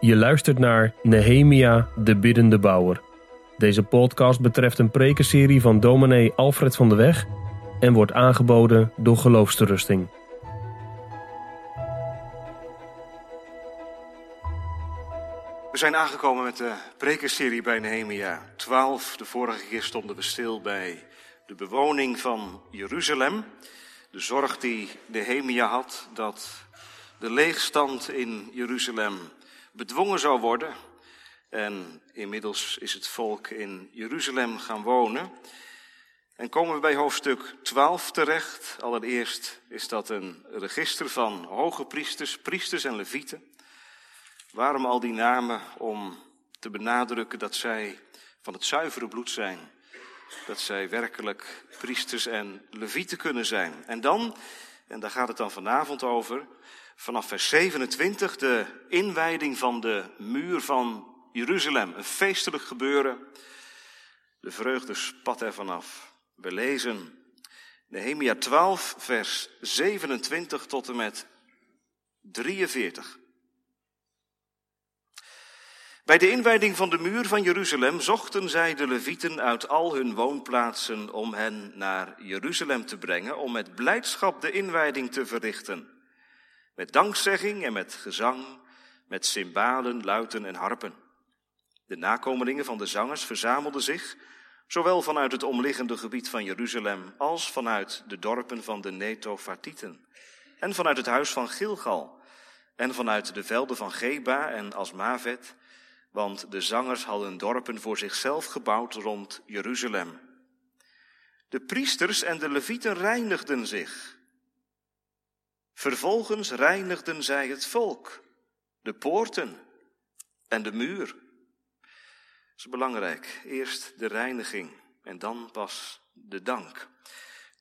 Je luistert naar Nehemia, de biddende bouwer. Deze podcast betreft een prekenserie van dominee Alfred van de Weg en wordt aangeboden door Geloofsterusting. We zijn aangekomen met de prekenserie bij Nehemia 12. De vorige keer stonden we stil bij de bewoning van Jeruzalem. De zorg die Nehemia had dat de leegstand in Jeruzalem bedwongen zou worden. En inmiddels is het volk in Jeruzalem gaan wonen. En komen we bij hoofdstuk 12 terecht. Allereerst is dat een register van hoge priesters, priesters en levieten. Waarom al die namen? Om te benadrukken dat zij van het zuivere bloed zijn. Dat zij werkelijk priesters en levieten kunnen zijn. En dan, en daar gaat het dan vanavond over, vanaf vers 27 de inwijding van de muur van Jeruzalem. Een feestelijk gebeuren. De vreugde spat er vanaf. We lezen Nehemia 12, vers 27 tot en met 43. Bij de inwijding van de muur van Jeruzalem zochten zij de levieten uit al hun woonplaatsen om hen naar Jeruzalem te brengen, om met blijdschap de inwijding te verrichten. Met dankzegging en met gezang, met cymbalen, luiten en harpen. De nakomelingen van de zangers verzamelden zich, zowel vanuit het omliggende gebied van Jeruzalem als vanuit de dorpen van de Netofartieten, en vanuit het huis van Gilgal, en vanuit de velden van Geba en Asmavet, want de zangers hadden dorpen voor zichzelf gebouwd rond Jeruzalem. De priesters en de levieten reinigden zich. Vervolgens reinigden zij het volk, de poorten en de muur. Dat is belangrijk. Eerst de reiniging en dan pas de dank.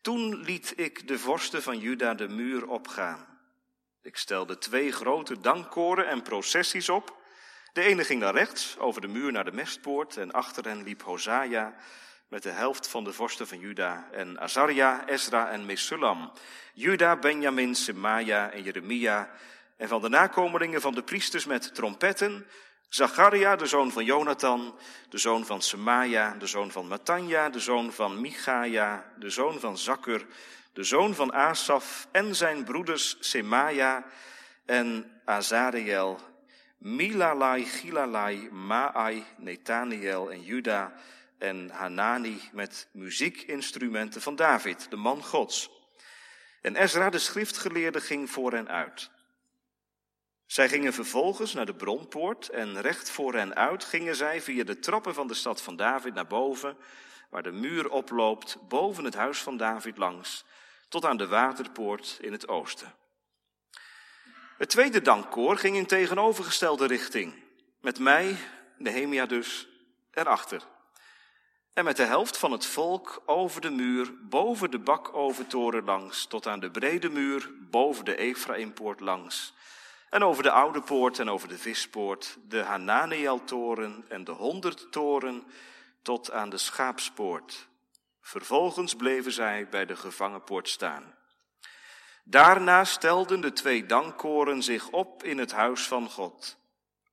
Toen liet ik de vorsten van Juda de muur opgaan. Ik stelde twee grote dankkoren en processies op. De ene ging naar rechts, over de muur naar de mestpoort, en achter hen liep Hosaja met de helft van de vorsten van Juda, en Azaria, Ezra en Mesullam. Juda, Benjamin, Semaja en Jeremia, en van de nakomelingen van de priesters met trompetten, Zacharia, de zoon van Jonathan, de zoon van Semaja, de zoon van Matanja, de zoon van Michaja, de zoon van Zakur, de zoon van Asaf en zijn broeders Semaja en Azariel, Milalai, Gilalai, Maai, Netaniel en Juda en Hanani met muziekinstrumenten van David, de man Gods. En Ezra, de schriftgeleerde, ging voor hen uit. Zij gingen vervolgens naar de bronpoort en recht voor hen uit gingen zij via de trappen van de stad van David naar boven, waar de muur oploopt boven het huis van David langs, tot aan de waterpoort in het oosten. Het tweede dankkoor ging in tegenovergestelde richting, met mij, Nehemia dus, erachter. En met de helft van het volk over de muur, boven de bakoventoren langs, tot aan de brede muur, boven de Efraimpoort langs. En over de Oude Poort en over de Vispoort, de Hananiel-toren en de Honderdtoren, tot aan de Schaapspoort. Vervolgens bleven zij bij de gevangenpoort staan. Daarna stelden de twee dankkoren zich op in het huis van God.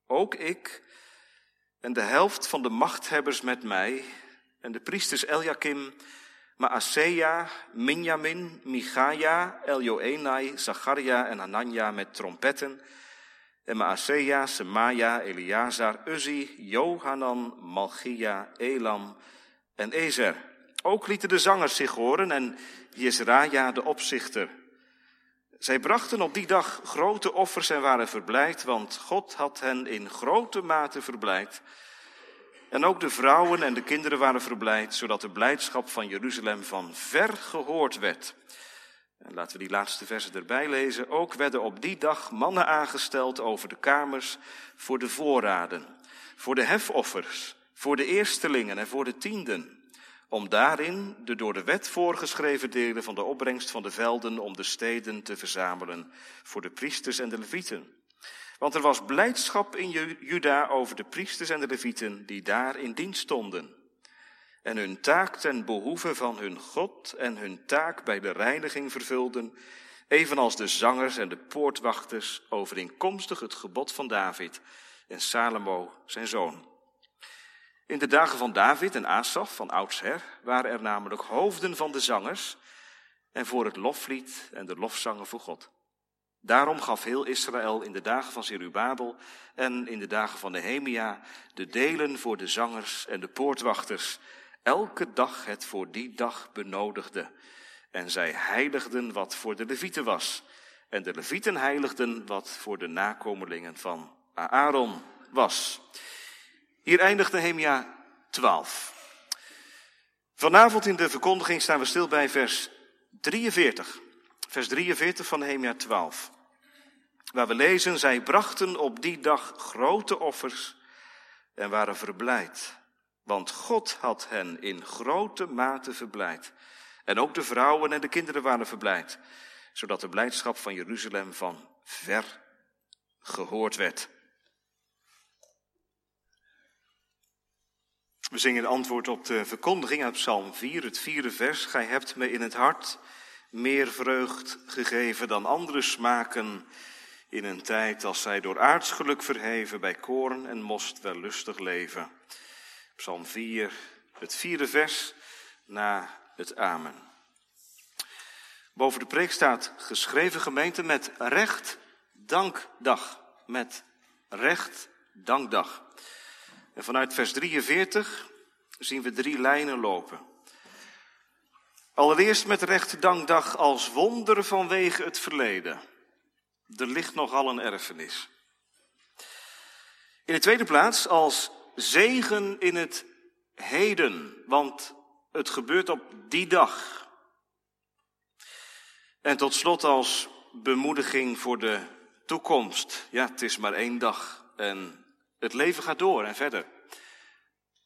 Ook ik en de helft van de machthebbers met mij, en de priesters Eliakim, Maaseia, Minjamin, Michaja, Eljoenai, Zacharia en Anania met trompetten, en Maaseia, Semaja, Eleazar, Uzzi, Johanan, Malchia, Elam en Ezer. Ook lieten de zangers zich horen en Jezraja de opzichter. Zij brachten op die dag grote offers en waren verblijd, want God had hen in grote mate verblijd. En ook de vrouwen en de kinderen waren verblijd, zodat de blijdschap van Jeruzalem van ver gehoord werd. En laten we die laatste versen erbij lezen. Ook werden op die dag mannen aangesteld over de kamers voor de voorraden, voor de hefoffers, voor de eerstelingen en voor de tienden om daarin de door de wet voorgeschreven delen van de opbrengst van de velden om de steden te verzamelen voor de priesters en de levieten. Want er was blijdschap in Juda over de priesters en de levieten die daar in dienst stonden. En hun taak ten behoeve van hun God en hun taak bij de reiniging vervulden, evenals de zangers en de poortwachters overeenkomstig het gebod van David, en Salomo zijn zoon. In de dagen van David en Asaf van oudsher waren er namelijk hoofden van de zangers en voor het loflied en de lofzangen voor God. Daarom gaf heel Israël in de dagen van Zerubabel en in de dagen van Nehemia de delen voor de zangers en de poortwachters, elke dag het voor die dag benodigde. En zij heiligden wat voor de levieten was. En de levieten heiligden wat voor de nakomelingen van Aaron was. Hier eindigt Nehemia 12. Vanavond in de verkondiging staan we stil bij vers 43. Vers 43 van Nehemia 12. Waar we lezen, zij brachten op die dag grote offers en waren verblijd. Want God had hen in grote mate verblijd. En ook de vrouwen en de kinderen waren verblijd. Zodat de blijdschap van Jeruzalem van ver gehoord werd. We zingen het antwoord op de verkondiging uit Psalm 4, het vierde vers. Gij hebt me in het hart meer vreugd gegeven dan andere smaken in een tijd als zij door aardsgeluk verheven bij koren en most wel lustig leven. Psalm 4, het vierde vers na het Amen. Boven de preek staat geschreven gemeente met recht dankdag. Met recht dankdag. En vanuit vers 43 zien we drie lijnen lopen. Allereerst met recht dankdag als wonder vanwege het verleden. Er ligt nogal een erfenis. In de tweede plaats als zegen in het heden, want het gebeurt op die dag. En tot slot als bemoediging voor de toekomst. Ja, het is maar één dag en het leven gaat door en verder.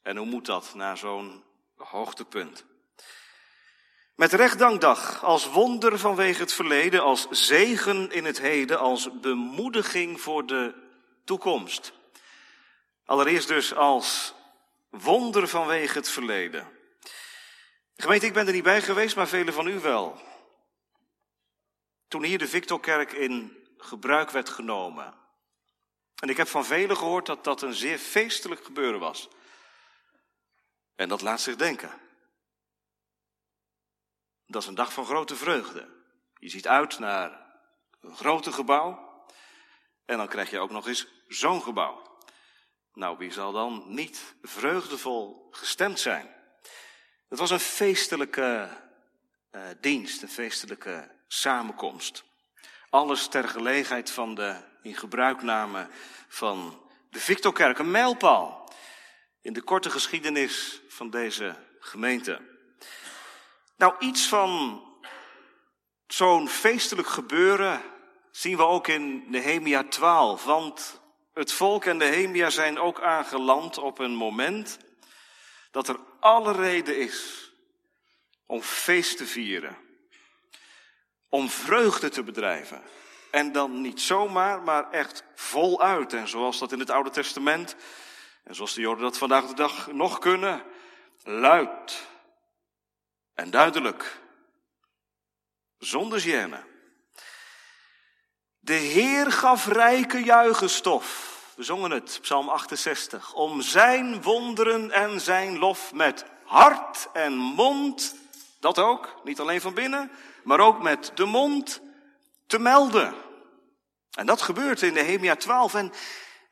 En hoe moet dat na zo'n hoogtepunt? Met recht dankdag, als wonder vanwege het verleden, als zegen in het heden, als bemoediging voor de toekomst. Allereerst dus als wonder vanwege het verleden. Gemeente, ik ben er niet bij geweest, maar velen van u wel. Toen hier de Victorkerk in gebruik werd genomen. En ik heb van velen gehoord dat dat een zeer feestelijk gebeuren was. En dat laat zich denken. Dat is een dag van grote vreugde. Je ziet uit naar een grote gebouw. En dan krijg je ook nog eens zo'n gebouw. Nou, wie zal dan niet vreugdevol gestemd zijn? Het was een feestelijke uh, dienst, een feestelijke samenkomst. Alles ter gelegenheid van de in gebruikname van de Victorkerk, een mijlpaal in de korte geschiedenis van deze gemeente. Nou, iets van zo'n feestelijk gebeuren zien we ook in Nehemia 12. Want het volk en Nehemia zijn ook aangeland op een moment dat er alle reden is om feest te vieren. Om vreugde te bedrijven. En dan niet zomaar, maar echt voluit. En zoals dat in het Oude Testament, en zoals de Joden dat vandaag de dag nog kunnen, luid en duidelijk. Zonder gêne. De Heer gaf rijke juigenstof. We zongen het, Psalm 68. Om zijn wonderen en zijn lof met hart en mond, dat ook, niet alleen van binnen, maar ook met de mond te melden. En dat gebeurt in Nehemia 12. En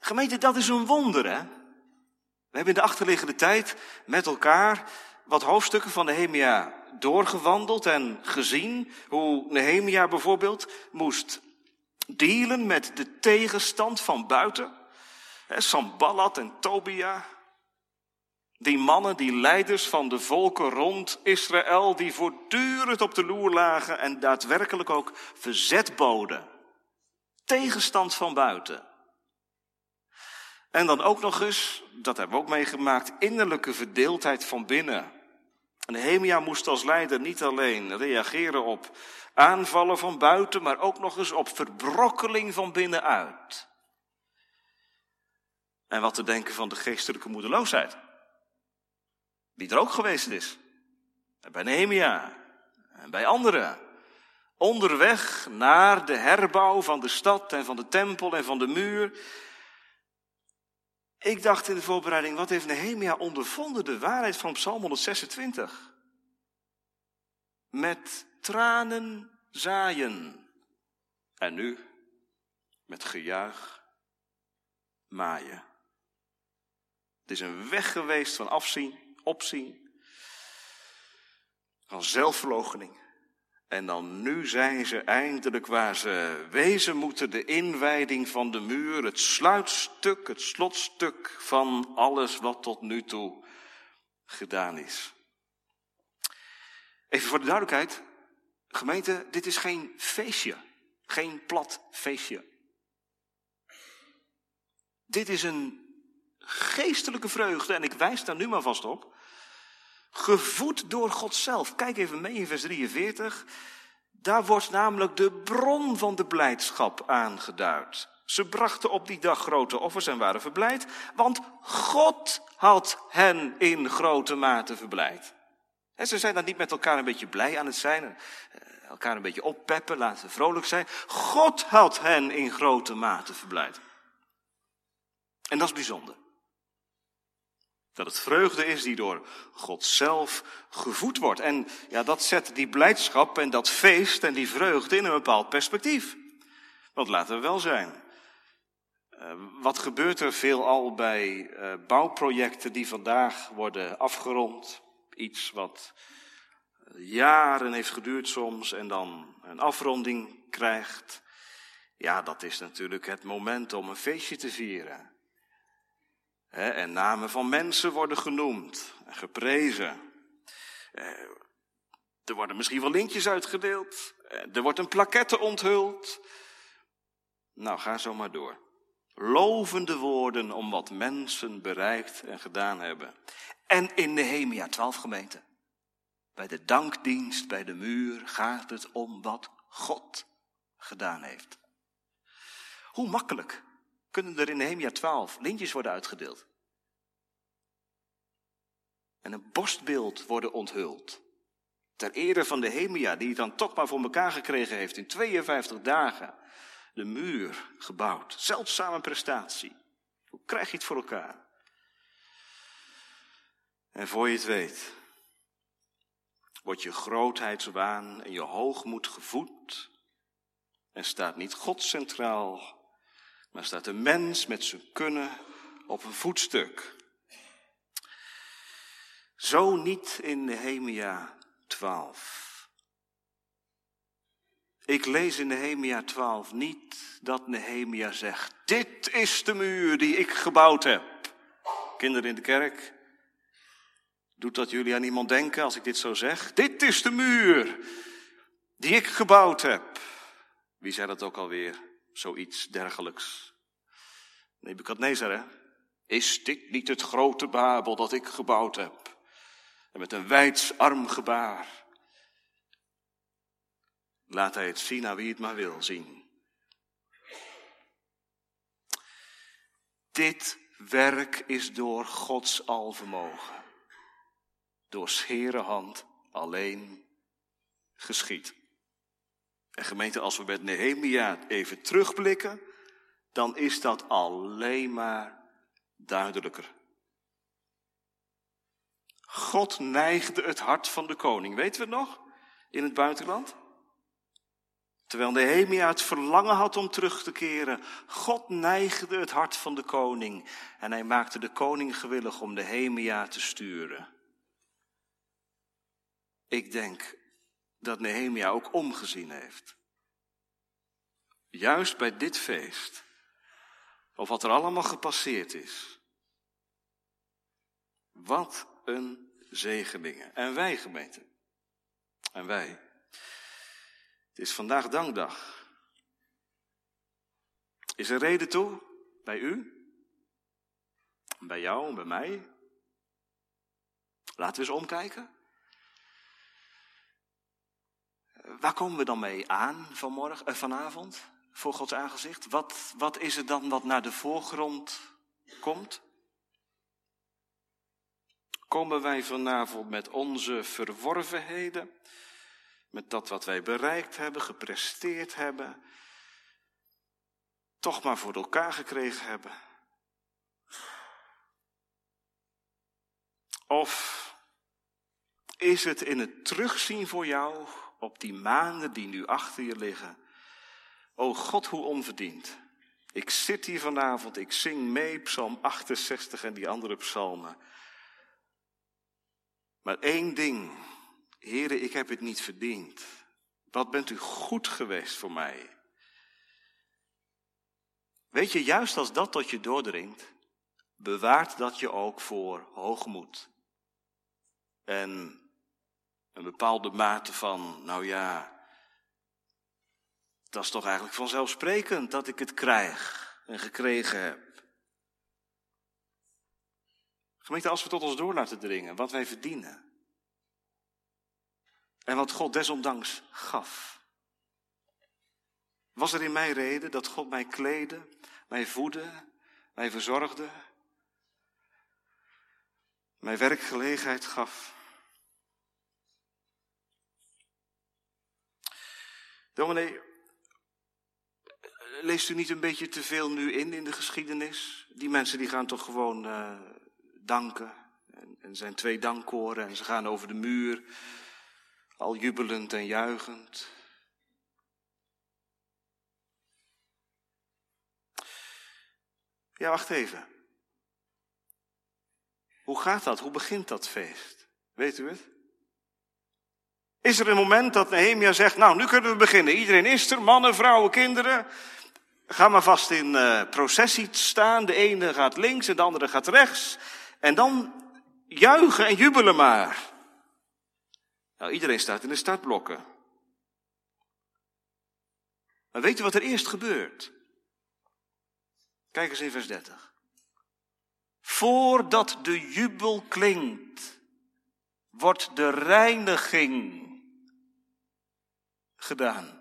gemeente, dat is een wonder, hè? We hebben in de achterliggende tijd met elkaar wat hoofdstukken van Nehemia doorgewandeld en gezien hoe Nehemia bijvoorbeeld moest dealen met de tegenstand van buiten. Sambalat en Tobia. Die mannen, die leiders van de volken rond Israël, die voortdurend op de loer lagen en daadwerkelijk ook verzet boden. Tegenstand van buiten. En dan ook nog eens, dat hebben we ook meegemaakt, innerlijke verdeeldheid van binnen. Nehemia moest als leider niet alleen reageren op aanvallen van buiten, maar ook nog eens op verbrokkeling van binnenuit. En wat te denken van de geestelijke moedeloosheid, die er ook geweest is. Bij Nehemia en bij anderen. Onderweg naar de herbouw van de stad en van de tempel en van de muur. Ik dacht in de voorbereiding, wat heeft Nehemia ondervonden de waarheid van Psalm 126? Met tranen zaaien. En nu met gejuich maaien. Het is een weg geweest van afzien, opzien, van zelfverloochening. En dan nu zijn ze eindelijk waar ze wezen moeten, de inwijding van de muur, het sluitstuk, het slotstuk van alles wat tot nu toe gedaan is. Even voor de duidelijkheid, gemeente, dit is geen feestje, geen plat feestje. Dit is een geestelijke vreugde en ik wijs daar nu maar vast op. Gevoed door God zelf. Kijk even mee in vers 43. Daar wordt namelijk de bron van de blijdschap aangeduid. Ze brachten op die dag grote offers en waren verblijd, want God had hen in grote mate verblijd. En ze zijn dan niet met elkaar een beetje blij aan het zijn, eh, elkaar een beetje oppeppen, laten vrolijk zijn. God had hen in grote mate verblijd. En dat is bijzonder. Dat het vreugde is die door God zelf gevoed wordt. En ja, dat zet die blijdschap en dat feest en die vreugde in een bepaald perspectief. Want laten we wel zijn. Uh, wat gebeurt er veelal bij uh, bouwprojecten die vandaag worden afgerond? Iets wat jaren heeft geduurd soms en dan een afronding krijgt. Ja, dat is natuurlijk het moment om een feestje te vieren en namen van mensen worden genoemd en geprezen. Eh, er worden misschien wel lintjes uitgedeeld. Eh, er wordt een plaquette onthuld. Nou, ga zo maar door. Lovende woorden om wat mensen bereikt en gedaan hebben. En in Nehemia 12 gemeenten. Bij de dankdienst, bij de muur, gaat het om wat God gedaan heeft. Hoe makkelijk kunnen er in Nehemia 12 lintjes worden uitgedeeld. En een borstbeeld worden onthuld. Ter ere van de Nehemia, die het dan toch maar voor elkaar gekregen heeft in 52 dagen. De muur gebouwd. Zeldzame prestatie. Hoe krijg je het voor elkaar? En voor je het weet, wordt je grootheidswaan en je hoogmoed gevoed. En staat niet God centraal, maar staat de mens met zijn kunnen op een voetstuk. Zo niet in Nehemia 12. Ik lees in Nehemia 12 niet dat Nehemia zegt, dit is de muur die ik gebouwd heb. Kinderen in de kerk, doet dat jullie aan iemand denken als ik dit zo zeg? Dit is de muur die ik gebouwd heb. Wie zei dat ook alweer? Zoiets dergelijks. Nebukadnezar, hè? Is dit niet het grote Babel dat ik gebouwd heb? En met een wijds armgebaar laat hij het zien aan wie het maar wil zien. Dit werk is door Gods alvermogen, door schere hand alleen geschied. En gemeente, als we met Nehemia even terugblikken, dan is dat alleen maar duidelijker. God neigde het hart van de koning. Weten we het nog? In het buitenland? Terwijl Nehemia het verlangen had om terug te keren. God neigde het hart van de koning. En hij maakte de koning gewillig om Nehemia te sturen. Ik denk dat Nehemia ook omgezien heeft. Juist bij dit feest. Of wat er allemaal gepasseerd is. Wat een zegeningen. En wij, gemeente. En wij. Het is vandaag dankdag. Is er reden toe? Bij u? Bij jou en bij mij? Laten we eens omkijken. Waar komen we dan mee aan vanmorgen, eh, vanavond voor Gods aangezicht? Wat, wat is het dan wat naar de voorgrond komt? Komen wij vanavond met onze verworvenheden, met dat wat wij bereikt hebben, gepresteerd hebben, toch maar voor elkaar gekregen hebben? Of is het in het terugzien voor jou op die maanden die nu achter je liggen? O God, hoe onverdiend. Ik zit hier vanavond, ik zing mee Psalm 68 en die andere psalmen. Maar één ding, heren, ik heb het niet verdiend. Wat bent u goed geweest voor mij? Weet je, juist als dat tot je doordringt, bewaart dat je ook voor hoogmoed. En een bepaalde mate van, nou ja, dat is toch eigenlijk vanzelfsprekend dat ik het krijg en gekregen heb. Gemeente, als we tot ons door laten dringen wat wij verdienen. En wat God desondanks gaf. Was er in mij reden dat God mij kleedde, mij voedde, mij verzorgde, mij werkgelegenheid gaf? Dominee, leest u niet een beetje te veel nu in in de geschiedenis? Die mensen die gaan toch gewoon uh, danken. En, en zijn twee dankkoren en ze gaan over de muur. Al jubelend en juichend. Ja, wacht even. Hoe gaat dat? Hoe begint dat feest? Weet u het? Is er een moment dat Nehemia zegt, nou, nu kunnen we beginnen. Iedereen is er, mannen, vrouwen, kinderen. Ga maar vast in uh, processie staan. De ene gaat links en de andere gaat rechts. En dan juichen en jubelen maar. Nou, iedereen staat in de startblokken. Maar weet u wat er eerst gebeurt? Kijk eens in vers 30. Voordat de jubel klinkt, wordt de reiniging gedaan.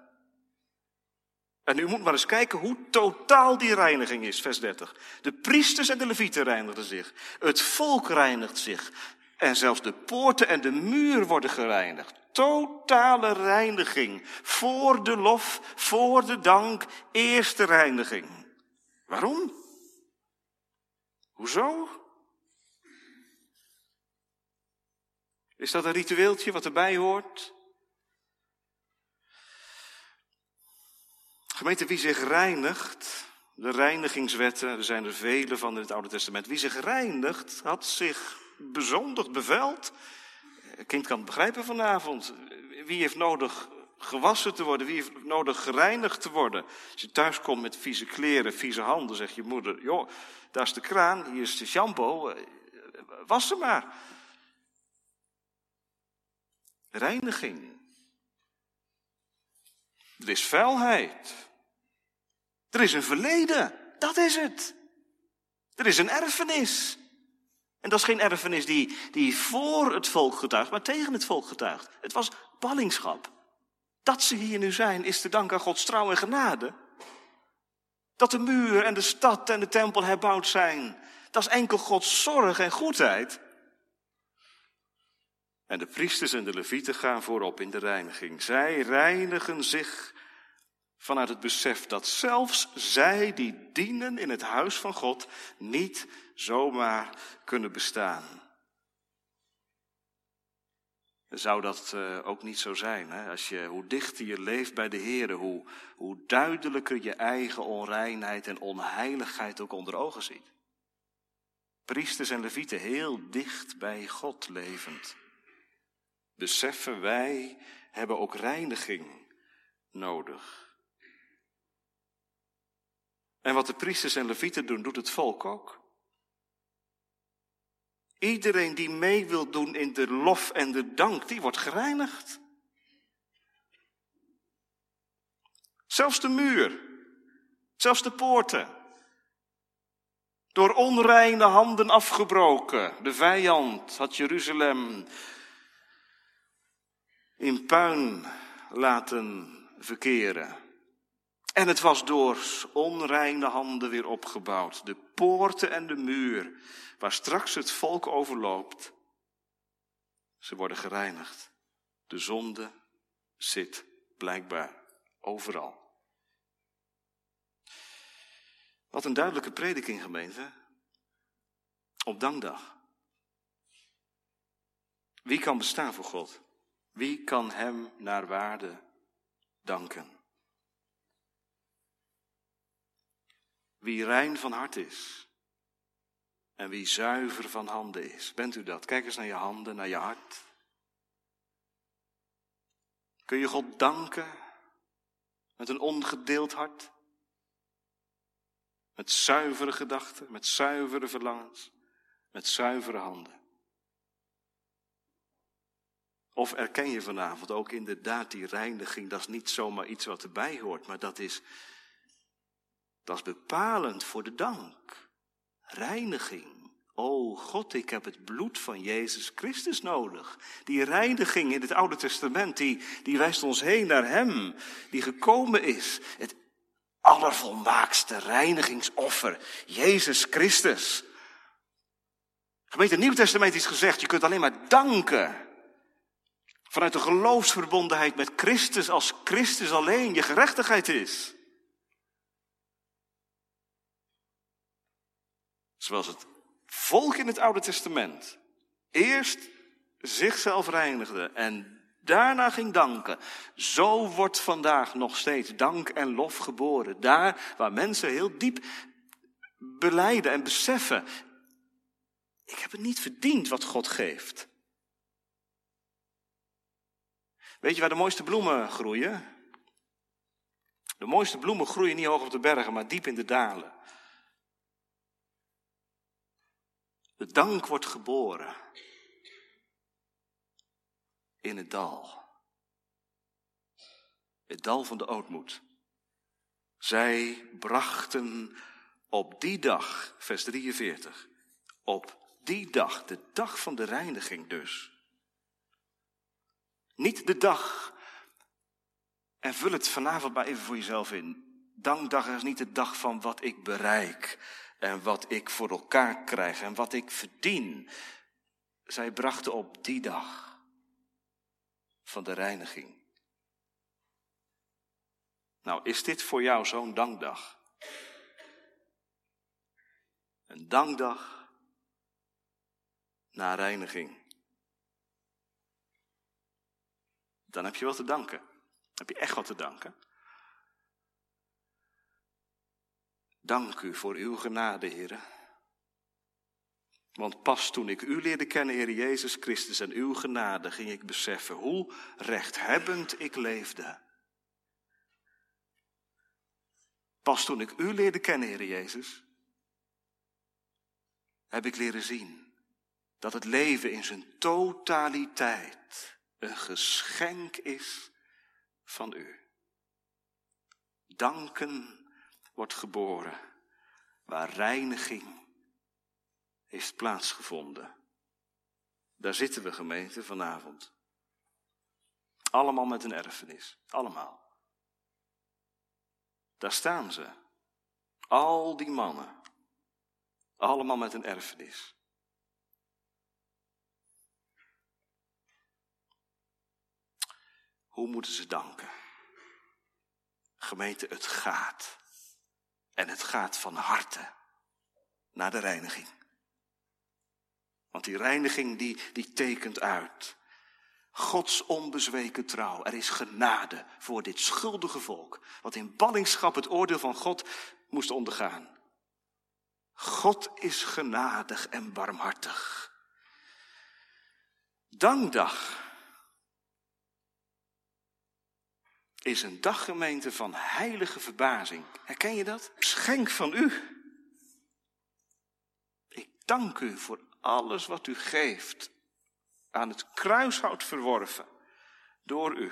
En u moet maar eens kijken hoe totaal die reiniging is, vers 30. De priesters en de levieten reinigden zich. Het volk reinigt zich. En zelfs de poorten en de muur worden gereinigd. Totale reiniging. Voor de lof, voor de dank, eerste reiniging. Waarom? Hoezo? Is dat een ritueeltje wat erbij hoort? Gemeente, wie zich reinigt, de reinigingswetten, er zijn er vele van in het Oude Testament. Wie zich reinigt, had zich bezondigd, beveld. Een kind kan het begrijpen vanavond. Wie heeft nodig gewassen te worden? Wie heeft nodig gereinigd te worden? Als je thuis komt met vieze kleren, vieze handen, zegt je moeder: joh, daar is de kraan, hier is de shampoo, was ze maar. Reiniging. Er is vuilheid. Er is een verleden, dat is het. Er is een erfenis. En dat is geen erfenis die, die voor het volk getuigt, maar tegen het volk getuigt. Het was ballingschap. Dat ze hier nu zijn, is te danken aan Gods trouw en genade. Dat de muur en de stad en de tempel herbouwd zijn, dat is enkel Gods zorg en goedheid. En de priesters en de levieten gaan voorop in de reiniging. Zij reinigen zich vanuit het besef dat zelfs zij die dienen in het huis van God niet zomaar kunnen bestaan. Zou dat uh, ook niet zo zijn? Hè? Als je, hoe dichter je leeft bij de Heer, hoe, hoe duidelijker je eigen onreinheid en onheiligheid ook onder ogen ziet. Priesters en levieten heel dicht bij God levend. Beseffen wij hebben ook reiniging nodig. En wat de priesters en levieten doen, doet het volk ook. Iedereen die mee wil doen in de lof en de dank, die wordt gereinigd. Zelfs de muur, zelfs de poorten. Door onreine handen afgebroken. De vijand had Jeruzalem in puin laten verkeren. En het was door onreine handen weer opgebouwd. De poorten en de muur, waar straks het volk overloopt. Ze worden gereinigd. De zonde zit blijkbaar overal. Wat een duidelijke prediking, gemeente. Op dankdag. Wie kan bestaan voor God? Wie kan Hem naar waarde danken? Wie rein van hart is en wie zuiver van handen is. Bent u dat? Kijk eens naar je handen, naar je hart. Kun je God danken met een ongedeeld hart? Met zuivere gedachten, met zuivere verlangens, met zuivere handen. Of erken je vanavond ook inderdaad die reiniging, dat is niet zomaar iets wat erbij hoort, maar dat is, dat is bepalend voor de dank. Reiniging. O God, ik heb het bloed van Jezus Christus nodig. Die reiniging in het Oude Testament, die, die wijst ons heen naar Hem, die gekomen is. Het allervolmaakste reinigingsoffer, Jezus Christus. Gemeente, Nieuw Testament is gezegd, je kunt alleen maar danken. Vanuit de geloofsverbondenheid met Christus als Christus alleen je gerechtigheid is. Zoals het volk in het Oude Testament eerst zichzelf reinigde en daarna ging danken. Zo wordt vandaag nog steeds dank en lof geboren. Daar waar mensen heel diep beleiden en beseffen. Ik heb het niet verdiend wat God geeft. Weet je waar de mooiste bloemen groeien? De mooiste bloemen groeien niet hoog op de bergen, maar diep in de dalen. De dank wordt geboren in het dal. Het dal van de ootmoed. Zij brachten op die dag, vers 43, op die dag, de dag van de reiniging dus, niet de dag. En vul het vanavond maar even voor jezelf in. Dankdag is niet de dag van wat ik bereik en wat ik voor elkaar krijg en wat ik verdien. Zij brachten op die dag van de reiniging. Nou, is dit voor jou zo'n dankdag? Een dankdag na reiniging. Dan heb je wat te danken. heb je echt wat te danken. Dank u voor uw genade, heren. Want pas toen ik u leerde kennen, Heer Jezus Christus, en uw genade, ging ik beseffen hoe rechthebbend ik leefde. Pas toen ik u leerde kennen, Heer Jezus, heb ik leren zien dat het leven in zijn totaliteit een geschenk is van u. Danken wordt geboren waar reiniging heeft plaatsgevonden. Daar zitten we gemeente vanavond. Allemaal met een erfenis. Allemaal. Daar staan ze. Al die mannen. Allemaal met een erfenis. Hoe moeten ze danken? Gemeente, het gaat. En het gaat van harte naar de reiniging. Want die reiniging die, die tekent uit. Gods onbezweken trouw. Er is genade voor dit schuldige volk. Wat in ballingschap het oordeel van God moest ondergaan. God is genadig en barmhartig. Dankdag is een daggemeente van heilige verbazing. Herken je dat? Schenk van u. Ik dank u voor alles wat u geeft. Aan het kruishout verworven. Door u.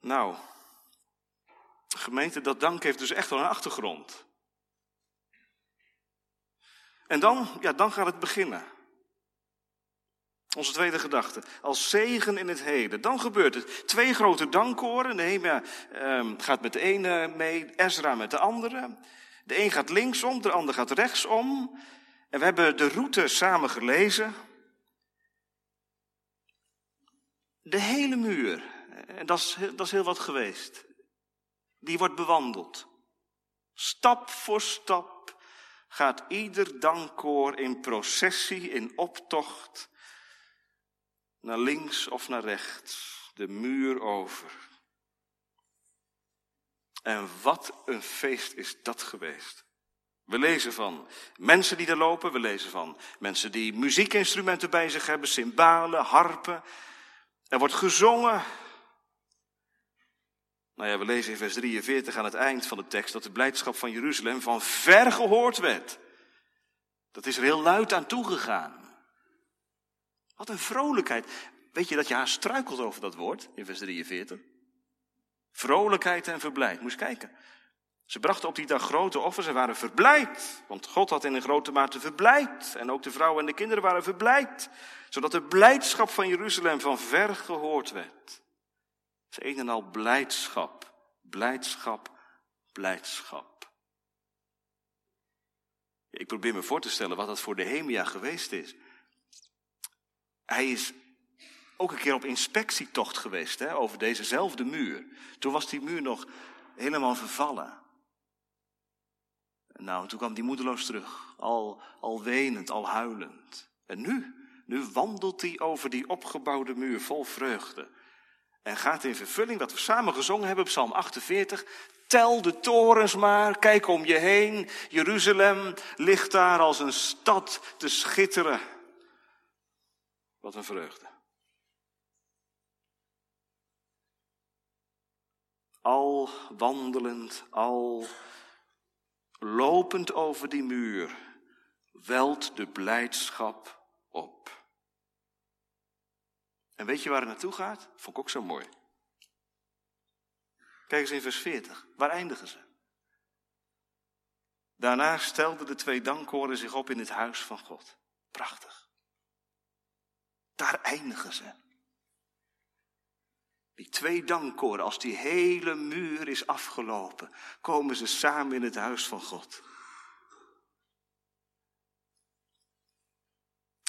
Nou, gemeente, dat dank heeft dus echt wel een achtergrond. En dan, ja, dan gaat het beginnen. Onze tweede gedachte. Als zegen in het heden. Dan gebeurt het. Twee grote dankkoren. Nehemia um, gaat met de ene mee, Ezra met de andere. De een gaat linksom, de ander gaat rechtsom. En we hebben de route samen gelezen. De hele muur, en dat is, dat is heel wat geweest, die wordt bewandeld. Stap voor stap gaat ieder dankkoor in processie, in optocht naar links of naar rechts, de muur over. En wat een feest is dat geweest. We lezen van mensen die er lopen, we lezen van mensen die muziekinstrumenten bij zich hebben, cymbalen, harpen. Er wordt gezongen. Nou ja, we lezen in vers 43 aan het eind van de tekst dat de blijdschap van Jeruzalem van ver gehoord werd. Dat is er heel luid aan toegegaan. Wat een vrolijkheid. Weet je dat je haar struikelt over dat woord in vers 43? Vrolijkheid en verblijd. Moest kijken. Ze brachten op die dag grote offers en waren verblijd. Want God had in een grote mate verblijd. En ook de vrouwen en de kinderen waren verblijd. Zodat de blijdschap van Jeruzalem van ver gehoord werd. Het is een en al blijdschap. Blijdschap, blijdschap. Ik probeer me voor te stellen wat dat voor de Hemia geweest is. Hij is ook een keer op inspectietocht geweest hè, over dezezelfde muur. Toen was die muur nog helemaal vervallen. Nou, toen kwam die moedeloos terug, al, al wenend, al huilend. En nu, nu wandelt hij over die opgebouwde muur vol vreugde. En gaat in vervulling wat we samen gezongen hebben, Psalm 48. Tel de torens maar, kijk om je heen. Jeruzalem ligt daar als een stad te schitteren. Wat een vreugde. Al wandelend, al lopend over die muur, welt de blijdschap op. En weet je waar het naartoe gaat? Vond ik ook zo mooi. Kijk eens in vers 40. Waar eindigen ze? Daarna stelden de twee dankkoren zich op in het huis van God. Prachtig. Daar eindigen ze. Die twee dankkoren, als die hele muur is afgelopen, komen ze samen in het huis van God.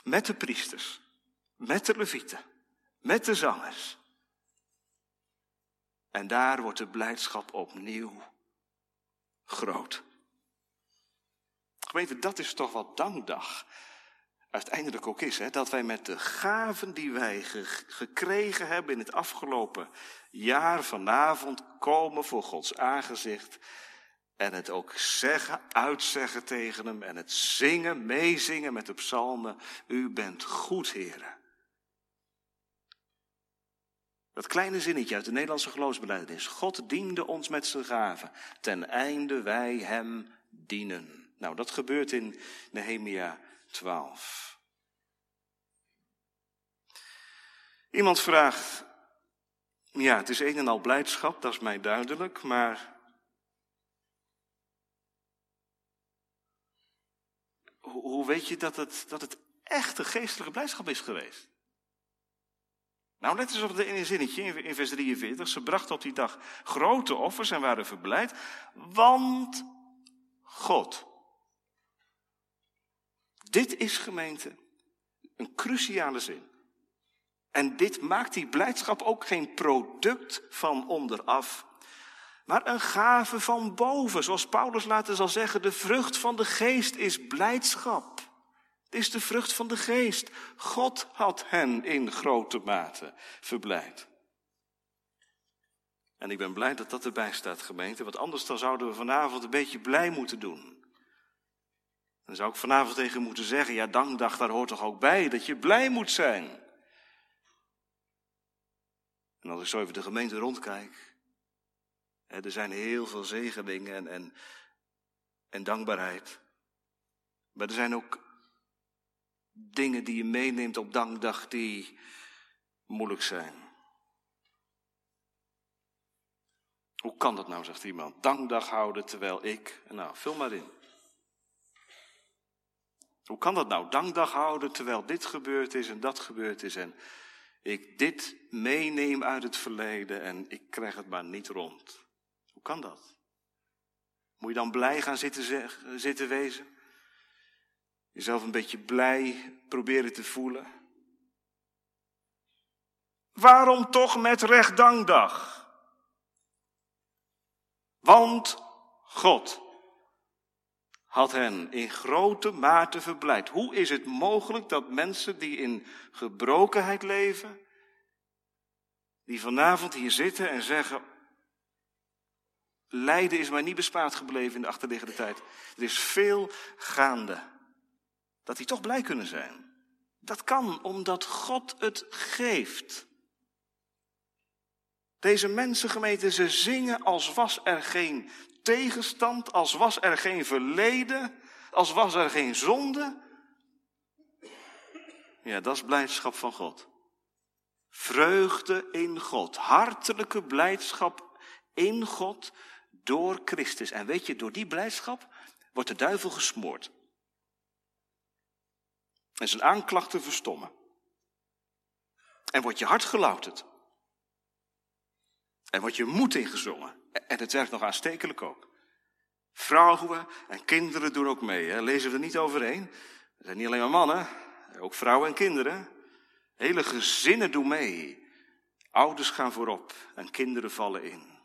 Met de priesters, met de levieten, met de zangers. En daar wordt de blijdschap opnieuw groot. Gemeente, dat is toch wat dankdag uiteindelijk ook is. Hè, dat wij met de gaven die wij gekregen hebben in het afgelopen jaar vanavond komen voor Gods aangezicht. En het ook zeggen, uitzeggen tegen hem en het zingen, meezingen met de psalmen. U bent goed, heren. Dat kleine zinnetje uit de Nederlandse geloofsbelijdenis. God diende ons met zijn gaven, ten einde wij hem dienen. Nou, dat gebeurt in Nehemia 12. Iemand vraagt, ja, het is een en al blijdschap, dat is mij duidelijk, maar hoe weet je dat het, dat het echte geestelijke blijdschap is geweest? Nou, let eens op het ene zinnetje in vers 43. Ze brachten op die dag grote offers en waren verblijd, want God. Dit is gemeente een cruciale zin. En dit maakt die blijdschap ook geen product van onderaf, maar een gave van boven. Zoals Paulus later zal zeggen, de vrucht van de geest is blijdschap. Het is de vrucht van de geest. God had hen in grote mate verblijd. En ik ben blij dat dat erbij staat, gemeente, want anders dan zouden we vanavond een beetje blij moeten doen. Dan zou ik vanavond tegen moeten zeggen, ja, dankdag, daar hoort toch ook bij dat je blij moet zijn. En als ik zo even de gemeente rondkijk, hè, er zijn heel veel zegeningen en, en, en dankbaarheid. Maar er zijn ook dingen die je meeneemt op dankdag die moeilijk zijn. Hoe kan dat nou, zegt iemand? Dankdag houden terwijl ik. Nou, vul maar in. Hoe kan dat nou? Dankdag houden terwijl dit gebeurd is en dat gebeurd is en ik dit meeneem uit het verleden en ik krijg het maar niet rond. Hoe kan dat? Moet je dan blij gaan zitten, zitten wezen? Jezelf een beetje blij proberen te voelen? Waarom toch met recht dankdag? Want God. Had hen in grote mate verblijd. Hoe is het mogelijk dat mensen die in gebrokenheid leven, die vanavond hier zitten en zeggen, lijden is mij niet bespaard gebleven in de achterliggende tijd. Er is veel gaande. Dat die toch blij kunnen zijn. Dat kan omdat God het geeft. Deze mensengemeente, ze zingen als was er geen tegenstand, als was er geen verleden, als was er geen zonde. Ja, dat is blijdschap van God. Vreugde in God, hartelijke blijdschap in God door Christus. En weet je, door die blijdschap wordt de duivel gesmoord. En zijn aanklachten verstommen. En wordt je hart gelouterd. En wordt je moed ingezongen. En het werkt nog aanstekelijk ook. Vrouwen en kinderen doen ook mee. Hè? Lezen we er niet overheen. Er zijn niet alleen maar mannen, ook vrouwen en kinderen. Hele gezinnen doen mee. Ouders gaan voorop en kinderen vallen in.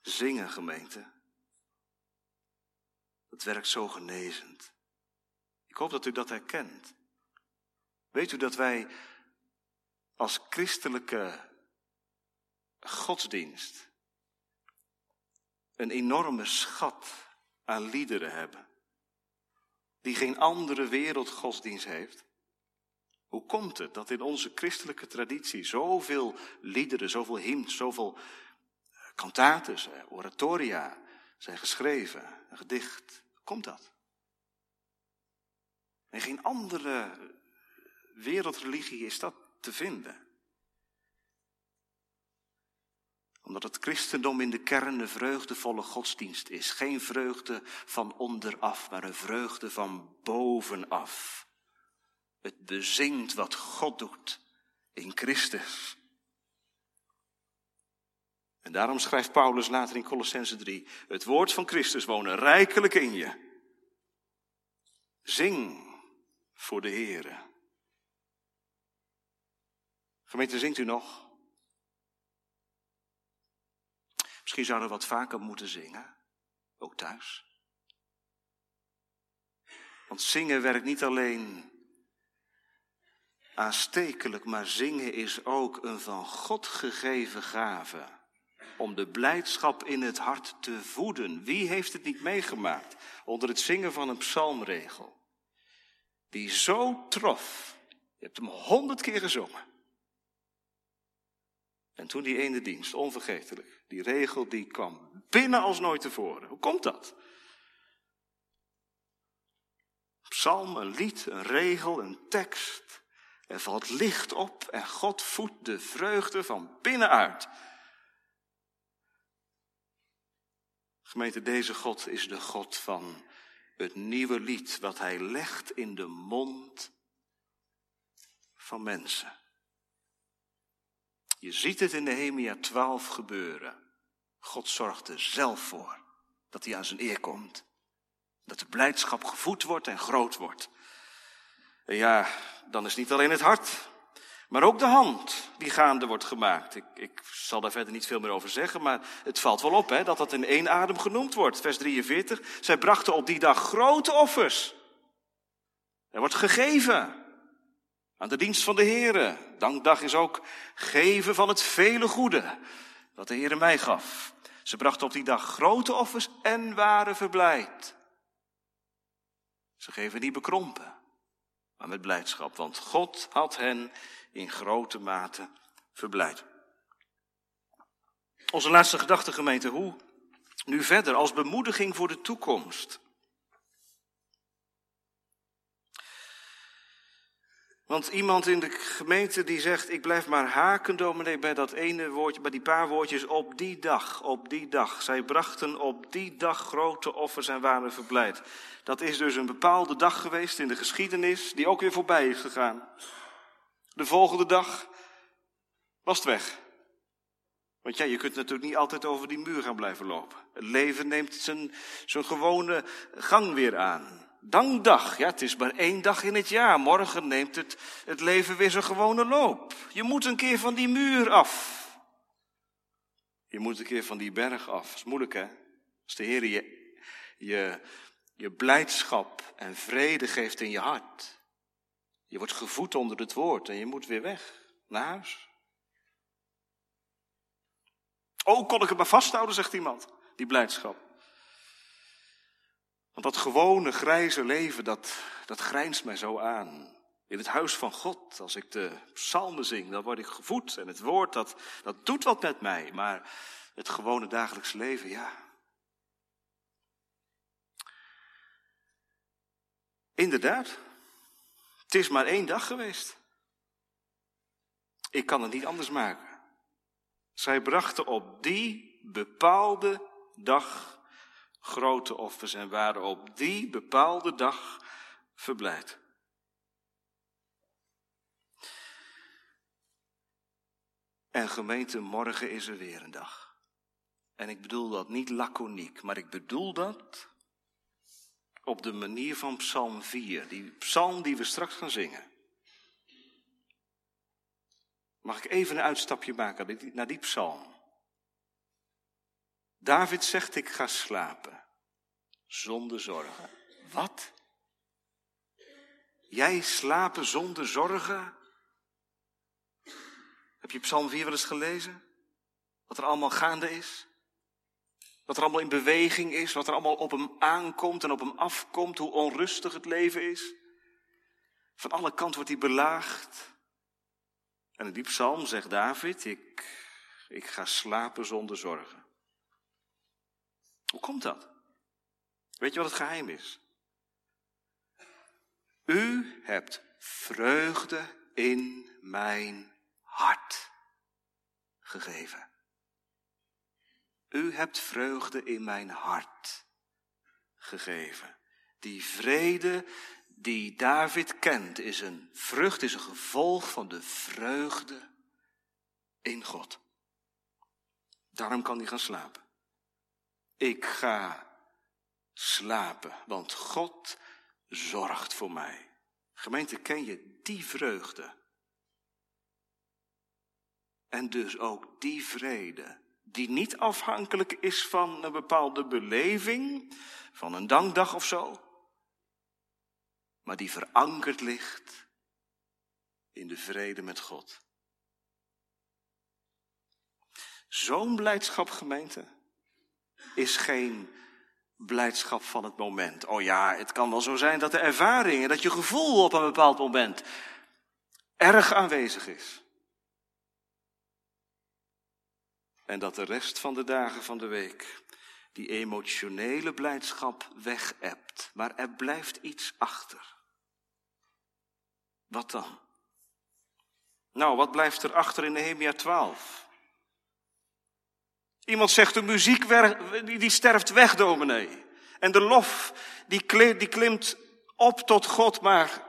Zingen, gemeente. Dat werkt zo genezend. Ik hoop dat u dat herkent. Weet u dat wij als christelijke godsdienst een enorme schat aan liederen hebben, die geen andere wereldgodsdienst heeft? Hoe komt het dat in onze christelijke traditie zoveel liederen, zoveel hymns, zoveel cantates, oratoria zijn geschreven, een gedicht? Hoe komt dat? In geen andere wereldreligie is dat te vinden. Omdat het christendom in de kern een vreugdevolle godsdienst is. Geen vreugde van onderaf, maar een vreugde van bovenaf. Het bezingt wat God doet in Christus. En daarom schrijft Paulus later in Colossense 3, het woord van Christus wonen rijkelijk in je. Zing voor de Heere. Gemeente, zingt u nog? Misschien zouden we wat vaker moeten zingen, ook thuis. Want zingen werkt niet alleen aanstekelijk, maar zingen is ook een van God gegeven gave. Om de blijdschap in het hart te voeden. Wie heeft het niet meegemaakt onder het zingen van een psalmregel? Die zo trof. Je hebt hem honderd keer gezongen. En toen die ene dienst, onvergetelijk, die regel die kwam binnen als nooit tevoren. Hoe komt dat? Psalm, een lied, een regel, een tekst. Er valt licht op en God voedt de vreugde van binnenuit. Gemeente, deze God is de God van het nieuwe lied wat Hij legt in de mond van mensen. Je ziet het in Nehemia 12 gebeuren. God zorgt er zelf voor dat hij aan zijn eer komt. Dat de blijdschap gevoed wordt en groot wordt. En ja, dan is niet alleen het hart, maar ook de hand die gaande wordt gemaakt. Ik, ik zal daar verder niet veel meer over zeggen, maar het valt wel op hè, dat dat in één adem genoemd wordt. Vers 43. Zij brachten op die dag grote offers. Er wordt gegeven aan de dienst van de Heere. Dankdag is ook geven van het vele goede wat de Heere mij gaf. Ze brachten op die dag grote offers en waren verblijd. Ze geven niet bekrompen, maar met blijdschap, want God had hen in grote mate verblijd. Onze laatste gedachte, gemeente, hoe nu verder als bemoediging voor de toekomst. Want iemand in de gemeente die zegt, ik blijf maar haken, dominee, bij dat ene woordje, bij die paar woordjes, op die dag, op die dag. Zij brachten op die dag grote offers en waren verblijd. Dat is dus een bepaalde dag geweest in de geschiedenis, die ook weer voorbij is gegaan. De volgende dag was het weg. Want ja, je kunt natuurlijk niet altijd over die muur gaan blijven lopen. Het leven neemt zijn, zijn gewone gang weer aan. Dankdag, ja, het is maar één dag in het jaar. Morgen neemt het, het leven weer zijn gewone loop. Je moet een keer van die muur af. Je moet een keer van die berg af. Dat is moeilijk, hè? Als de Heer je, je, je blijdschap en vrede geeft in je hart. Je wordt gevoed onder het woord en je moet weer weg naar huis. Oh, kon ik het maar vasthouden, zegt iemand, die blijdschap. Want dat gewone grijze leven, dat, dat grijnst mij zo aan. In het huis van God, als ik de psalmen zing, dan word ik gevoed. En het woord, dat, dat doet wat met mij. Maar het gewone dagelijks leven, ja. Inderdaad, het is maar één dag geweest. Ik kan het niet anders maken. Zij brachten op die bepaalde dag grote offers en waren op die bepaalde dag verblijd. En gemeente, morgen is er weer een dag. En ik bedoel dat niet laconiek, maar ik bedoel dat op de manier van Psalm 4, die psalm die we straks gaan zingen. Mag ik even een uitstapje maken naar die psalm? David zegt, ik ga slapen, zonder zorgen. Wat? Jij slapen zonder zorgen? Heb je Psalm 4 wel eens gelezen? Wat er allemaal gaande is? Wat er allemaal in beweging is, wat er allemaal op hem aankomt en op hem afkomt, hoe onrustig het leven is. Van alle kanten wordt hij belaagd. En in die psalm zegt David, ik, ik ga slapen zonder zorgen. Hoe komt dat? Weet je wat het geheim is? U hebt vreugde in mijn hart gegeven. U hebt vreugde in mijn hart gegeven. Die vrede die David kent is een vrucht, is een gevolg van de vreugde in God. Daarom kan hij gaan slapen. Ik ga slapen, want God zorgt voor mij. Gemeente, ken je die vreugde? En dus ook die vrede die niet afhankelijk is van een bepaalde beleving, van een dankdag of zo, maar die verankerd ligt in de vrede met God. Zo'n blijdschap, gemeente, is geen blijdschap van het moment. Oh ja, het kan wel zo zijn dat de ervaring en dat je gevoel op een bepaald moment erg aanwezig is. En dat de rest van de dagen van de week die emotionele blijdschap wegebt. Maar er blijft iets achter. Wat dan? Nou, wat blijft er achter in Nehemia 12? Iemand zegt de muziek die sterft weg, dominee. En de lof die klimt op tot God, maar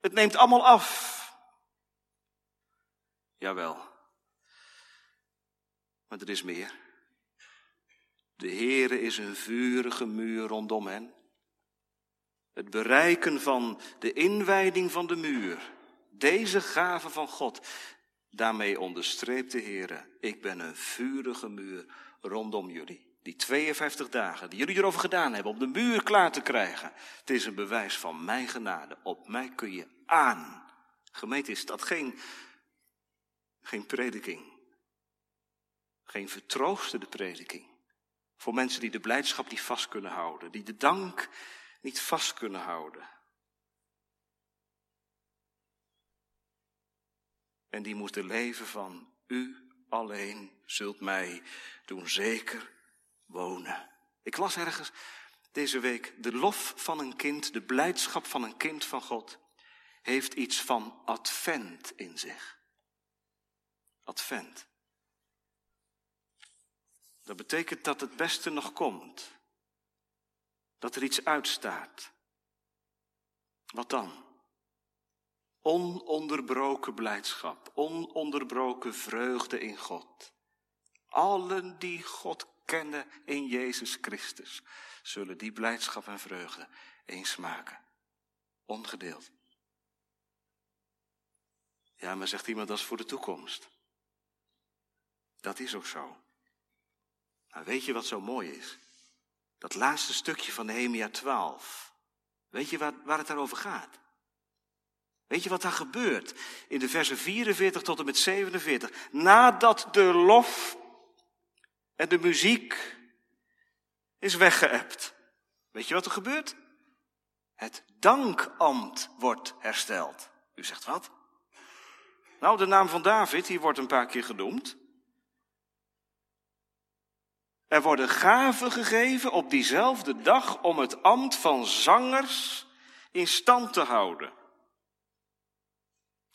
het neemt allemaal af. Jawel. Maar er is meer. De Heere is een vurige muur rondom hen. Het bereiken van de inwijding van de muur, deze gave van God, daarmee onderstreept de Heere, ik ben een vurige muur rondom jullie. Die 52 dagen die jullie erover gedaan hebben om de muur klaar te krijgen, het is een bewijs van mijn genade. Op mij kun je aan. Gemeente, is dat geen, geen prediking? Geen vertroostende prediking. Voor mensen die de blijdschap niet vast kunnen houden, die de dank niet vast kunnen houden. En die moeten leven van u alleen zult mij doen zeker wonen. Ik las ergens deze week, de lof van een kind, de blijdschap van een kind van God, heeft iets van advent in zich. Advent. Dat betekent dat het beste nog komt. Dat er iets uitstaat. Wat dan? Ononderbroken blijdschap, ononderbroken vreugde in God. Allen die God kennen in Jezus Christus, zullen die blijdschap en vreugde eens maken. Ongedeeld. Ja, maar zegt iemand, dat is voor de toekomst. Dat is ook zo. Maar weet je wat zo mooi is? Dat laatste stukje van Nehemia 12. Weet je waar, waar het daarover gaat? Weet je wat daar gebeurt? In de versen 44 tot en met 47. Nadat de lof en de muziek is weggeëpt. Weet je wat er gebeurt? Het dankambt wordt hersteld. U zegt wat? Nou, de naam van David, die wordt een paar keer genoemd. Er worden gaven gegeven op diezelfde dag om het ambt van zangers in stand te houden.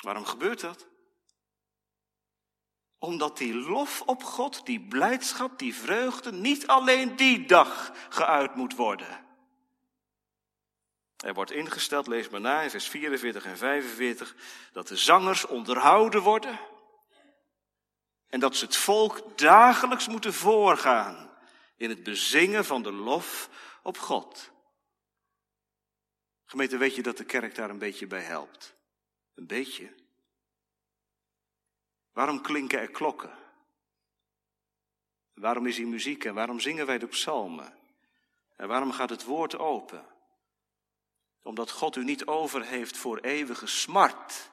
Waarom gebeurt dat? Omdat die lof op God, die blijdschap, die vreugde niet alleen die dag geuit moet worden. Er wordt ingesteld, lees maar na in vers 44 en 45, dat de zangers onderhouden worden en dat ze het volk dagelijks moeten voorgaan in het bezingen van de lof op God. Gemeente, weet je dat de kerk daar een beetje bij helpt? Een beetje. Waarom klinken er klokken? Waarom is er muziek en waarom zingen wij de psalmen? En waarom gaat het woord open? Omdat God u niet over heeft voor eeuwige smart.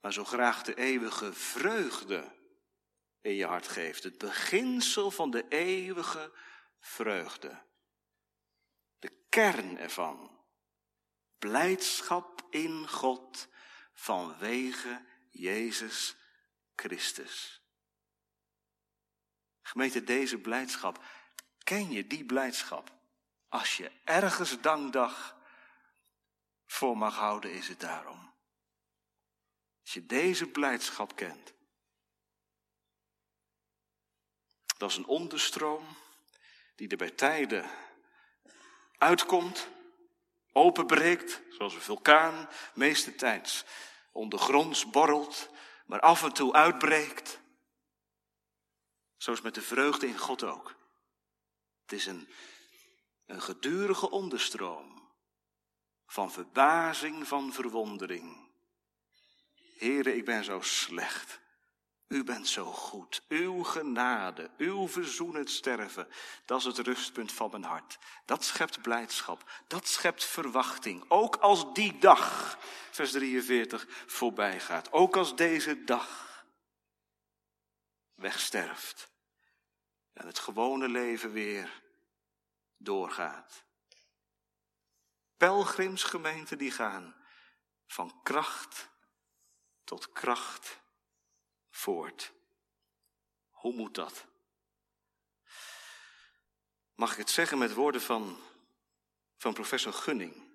Maar zo graag de eeuwige vreugde in je hart geeft. Het beginsel van de eeuwige vreugde. De kern ervan. Blijdschap in God vanwege Jezus Christus. Gemeente, deze blijdschap, ken je die blijdschap? Als je ergens dankdag voor mag houden, is het daarom. Als je deze blijdschap kent. Dat is een onderstroom die er bij tijden uitkomt, openbreekt, zoals een vulkaan, meeste tijds ondergronds borrelt, maar af en toe uitbreekt. Zoals met de vreugde in God ook. Het is een, een gedurige onderstroom van verbazing, van verwondering. Heren, ik ben zo slecht. U bent zo goed. Uw genade, uw verzoenend sterven, dat is het rustpunt van mijn hart. Dat schept blijdschap, dat schept verwachting. Ook als die dag, vers 43, voorbij gaat. Ook als deze dag wegsterft. En het gewone leven weer doorgaat. Pelgrimsgemeenten die gaan van kracht tot kracht voort. Hoe moet dat? Mag ik het zeggen met woorden van, van professor Gunning?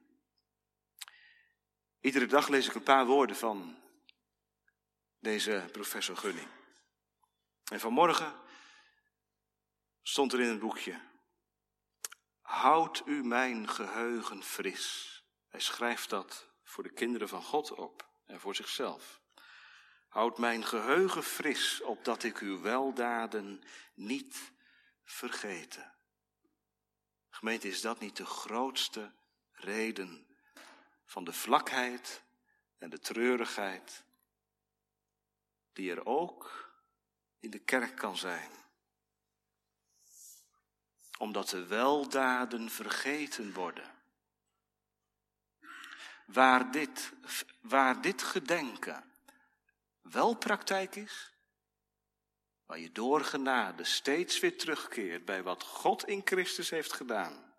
Iedere dag lees ik een paar woorden van deze professor Gunning. En vanmorgen stond er in een boekje: Houd u mijn geheugen fris. Hij schrijft dat voor de kinderen van God op en voor zichzelf. Houd mijn geheugen fris, opdat ik uw weldaden niet vergeten. Gemeente, is dat niet de grootste reden van de vlakheid en de treurigheid die er ook in de kerk kan zijn? Omdat de weldaden vergeten worden. Waar dit, waar dit gedenken wel praktijk is, waar je door genade steeds weer terugkeert bij wat God in Christus heeft gedaan,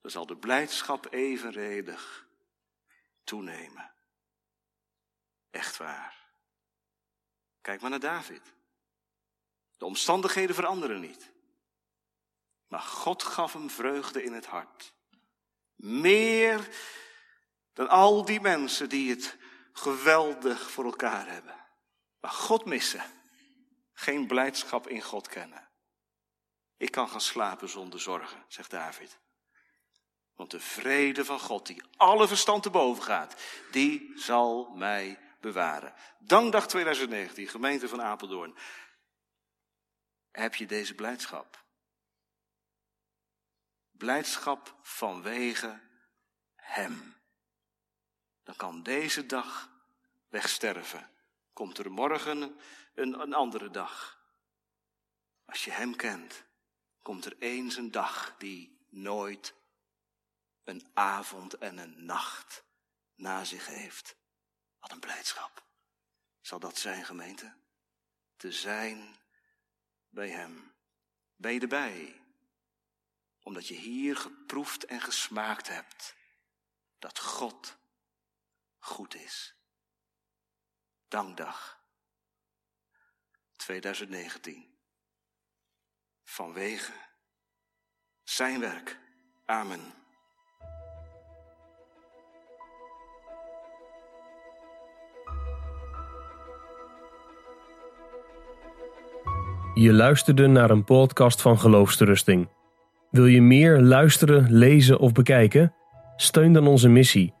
dan zal de blijdschap evenredig toenemen. Echt waar. Kijk maar naar David. De omstandigheden veranderen niet. Maar God gaf hem vreugde in het hart. Meer dan al die mensen die het geweldig voor elkaar hebben. Maar God missen. Geen blijdschap in God kennen. Ik kan gaan slapen zonder zorgen, zegt David. Want de vrede van God, die alle verstand te boven gaat, die zal mij bewaren. Dankdag 2019, gemeente van Apeldoorn. Heb je deze blijdschap? Blijdschap vanwege Hem dan kan deze dag wegsterven. Komt er morgen een, een andere dag. Als je Hem kent, komt er eens een dag die nooit een avond en een nacht na zich heeft. Wat een blijdschap. Zal dat zijn, gemeente? Te zijn bij Hem. Ben je erbij? Omdat je hier geproefd en gesmaakt hebt dat God goed is. Dankdag 2019. Vanwege zijn werk. Amen. Je luisterde naar een podcast van Geloofsterusting. Wil je meer luisteren, lezen of bekijken? Steun dan onze missie